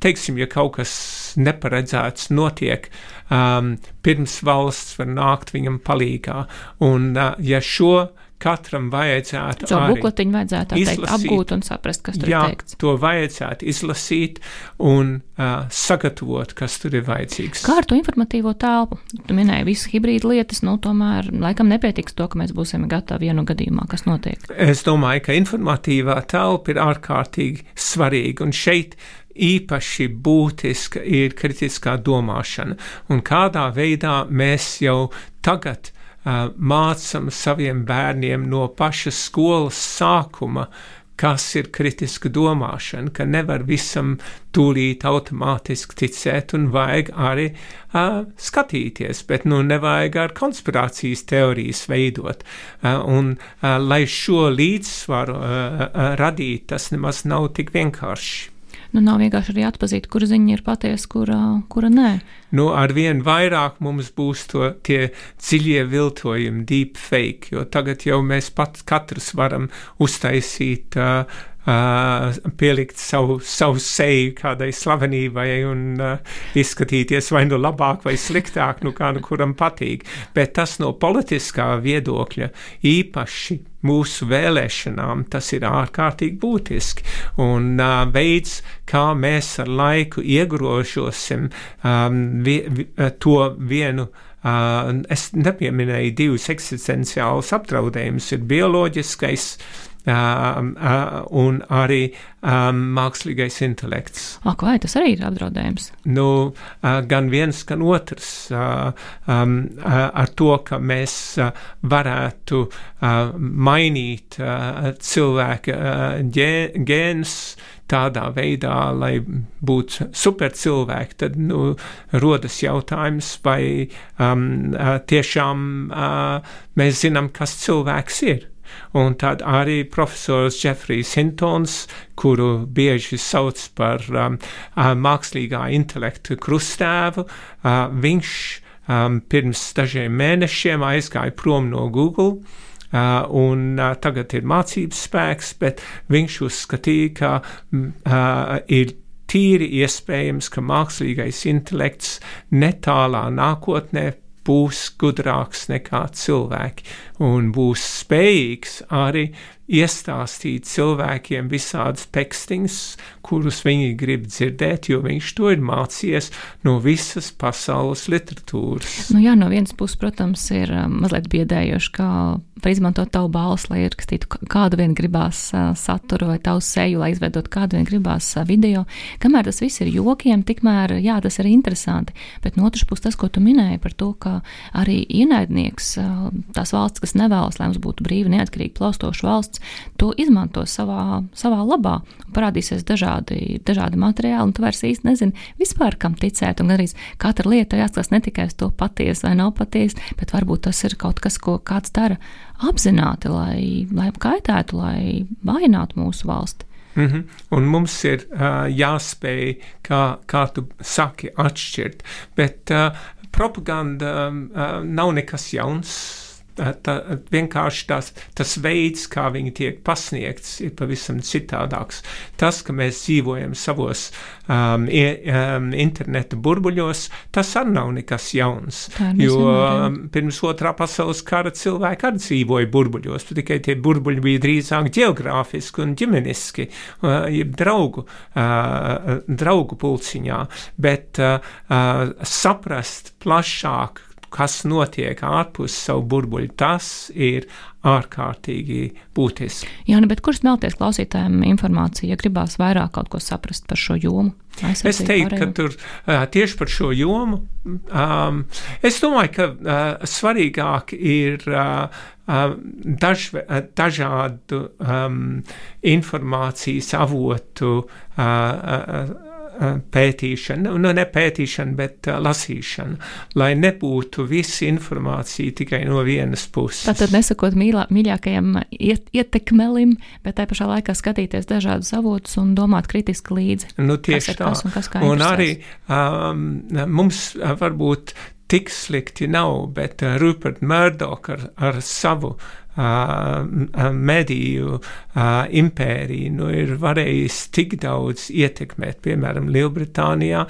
teiksim, ja kaut kas neparedzēts notiek, um, pirms valsts var nākt viņam palīgā. Un, ja šo katram vajadzētu to bukletiņu vajadzētu teikt, apgūt un saprast, kas tur jā, ir teikts. To vajadzētu izlasīt un uh, sagatavot, kas tur ir vajadzīgs. Kā ar to informatīvo telpu? Tu minēji visas hibrīda lietas, nu tomēr laikam nepietiks to, ka mēs būsim gatavi vienu gadījumā, kas notiek. Es domāju, ka informatīvā telpa ir ārkārtīgi svarīga un šeit īpaši būtiska ir kritiskā domāšana un kādā veidā mēs jau tagad mācam saviem bērniem no paša skolas sākuma, kas ir kritiska domāšana, ka nevar visam tūlīt automātiski ticēt un vajag arī uh, skatīties, bet nu nevajag ar konspirācijas teorijas veidot. Uh, un uh, lai šo līdzsvaru uh, uh, radīt, tas nemaz nav tik vienkārši nu, nav vienkārši arī atpazīt, kura ziņa ir patiesa, kura, kura nē. Nu, arvien vairāk mums būs to, tie dziļie viltojumi, deep fake, jo tagad jau mēs pat katrs varam uztaisīt uh, Uh, pielikt savu, savu seju kādai slavenībai un uh, izskatīties vai nu labāk vai sliktāk, nu kā nu kuram patīk. Bet tas no politiskā viedokļa īpaši mūsu vēlēšanām tas ir ārkārtīgi būtiski. Un uh, veids, kā mēs ar laiku iegrožosim um, vi, vi, to vienu Uh, es nepieminēju divus eksistenciālus apdraudējumus. Ir bioloģiskais uh, un arī um, mākslīgais intelekts. Ak, vai tas arī ir apdraudējums? Nu, uh, gan viens, gan otrs. Uh, um, uh, ar to, ka mēs uh, varētu uh, mainīt uh, cilvēka uh, gēnus tādā veidā, lai būtu supercilvēki, tad nu, rodas jautājums, vai um, tiešām uh, mēs zinām, kas cilvēks ir. Un tad arī profesors Jeffrijs Hintons, kuru bieži sauc par um, mākslīgā intelektu krustēvu, uh, viņš um, pirms dažiem mēnešiem aizgāja prom no Google Uh, un uh, tagad ir mācības spēks, bet viņš uzskatīja, ka uh, ir tīri iespējams, ka mākslīgais intelekts netālā nākotnē būs gudrāks nekā cilvēki un būs spējīgs arī iestāstīt cilvēkiem visādas tekstīnas, kurus viņi grib dzirdēt, jo viņš to ir mācījies no visas pasaules literatūras. Nu jā, no vienas puses, protams, ir um, mazliet biedējoši, kā var izmantot tavu balsi, lai ierakstītu kādu vien gribās uh, saturu vai tavu seju, lai izveidot kādu vien gribās uh, video. Kamēr tas viss ir jokiem, tikmēr, jā, tas ir interesanti, bet no otras puses tas, ko tu minēji par to, ka arī ienaidnieks, uh, tās valsts, kas nevēlas, lai mums būtu brīva, neatkarīga, plaustoša valsts, to izmanto savā, savā labā. Parādīsies dažādi, dažādi materiāli, un tu vairs īsti nezini vispār, kam ticēt. Un arī katra lieta jāskatās ne tikai uz to patiesi vai nav patiesi, bet varbūt tas ir kaut kas, ko kāds dara apzināti, lai, lai kaitētu, lai vājinātu mūsu valsti. Mm -hmm. Un mums ir uh, jāspēj, kā, kā tu saki, atšķirt. Bet uh, propaganda uh, nav nekas jauns tā, vienkārši tās, tas veids, kā viņi tiek pasniegts, ir pavisam citādāks. Tas, ka mēs dzīvojam savos um, i, um, interneta burbuļos, tas arī nav nekas jauns. Jo um, pirms otrā pasaules kara cilvēki arī dzīvoja burbuļos, tikai tie burbuļi bija drīzāk geogrāfiski un ģimeniski, uh, draugu, uh, draugu pulciņā, bet uh, uh, saprast plašāk, kas notiek ārpus savu burbuļu, tas ir ārkārtīgi būtiski. Jā, nu, bet kur smelties klausītājiem informāciju, ja gribās vairāk kaut ko saprast par šo jomu? Es teiktu, ka tur tieši par šo jomu, um, es domāju, ka uh, svarīgāk ir uh, daž, dažādu um, informācijas avotu uh, pētīšana, nu ne pētīšana, bet uh, lasīšana, lai nebūtu visa informācija tikai no vienas puses. Tātad nesakot mīlā, mīļākajam iet, ietekmelim, bet tā pašā laikā skatīties dažādus avotus un domāt kritiski līdzi. Nu, tieši tā. Un, un arī um, mums varbūt tik slikti nav, bet uh, Rupert Murdoch ar, ar savu mediju impērija nu, ir varējis tik daudz ietekmēt, piemēram, Lielbritānijā,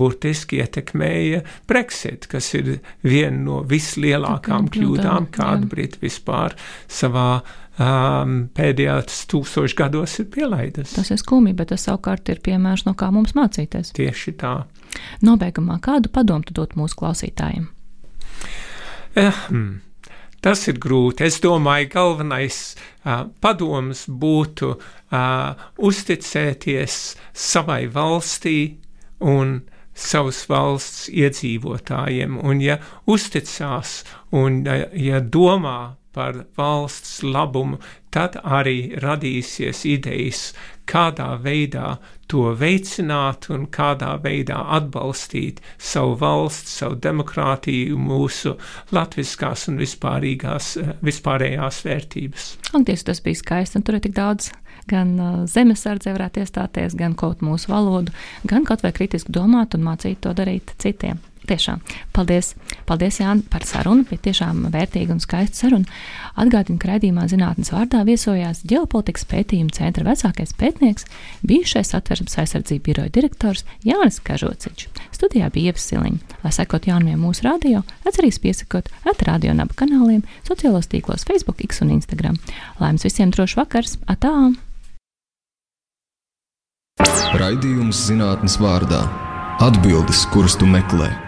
burtiski ietekmēja Brexit, kas ir viena no vislielākām kļūdām, kādu Briti vispār savā um, pēdējās tūkstošos gados ir pielaidis. Tas ir skumji, bet tas savukārt ir piemērs, no kā mums mācīties. Tieši tā. Nobeigumā kādu padomu dot mūsu klausītājiem? Eh, hmm. Tas ir grūti. Es domāju, galvenais uh, padoms būtu uh, uzticēties savai valstī un savas valsts iedzīvotājiem. Un ja uzticās un ja domā par valsts labumu, tad arī radīsies idejas, kādā veidā to veicināt un kādā veidā atbalstīt savu valsts, savu demokrātiju, mūsu latviskās un vispārīgās, vispārējās vērtības. Lūgties, tas bija skaisti, un tur ir tik daudz gan uh, zemesardze varētu iestāties, gan kaut mūsu valodu, gan kaut vai kritiski domāt un mācīt to darīt citiem. Tiešām. Paldies, paldies Jāni, par sarunu. Bija tiešām vērtīga un skaista saruna. Atgādinu, ka raidījumā zinātnes vārdā viesojās ģeopolitikas pētījuma centra vecākais pētnieks, bijušais atversmes aizsardzību biroja direktors Jānis Kažociņš. Studijā bija Ievas Siliņa. Lai sekot jaunumiem mūsu radio, atcerieties piesakot at radio naba kanāliem, sociālos tīklos Facebook, X un Instagram. Lai jums visiem drošs vakars! Atā! Raidījums zinātnes vārdā - atbildes, kuras tu meklē.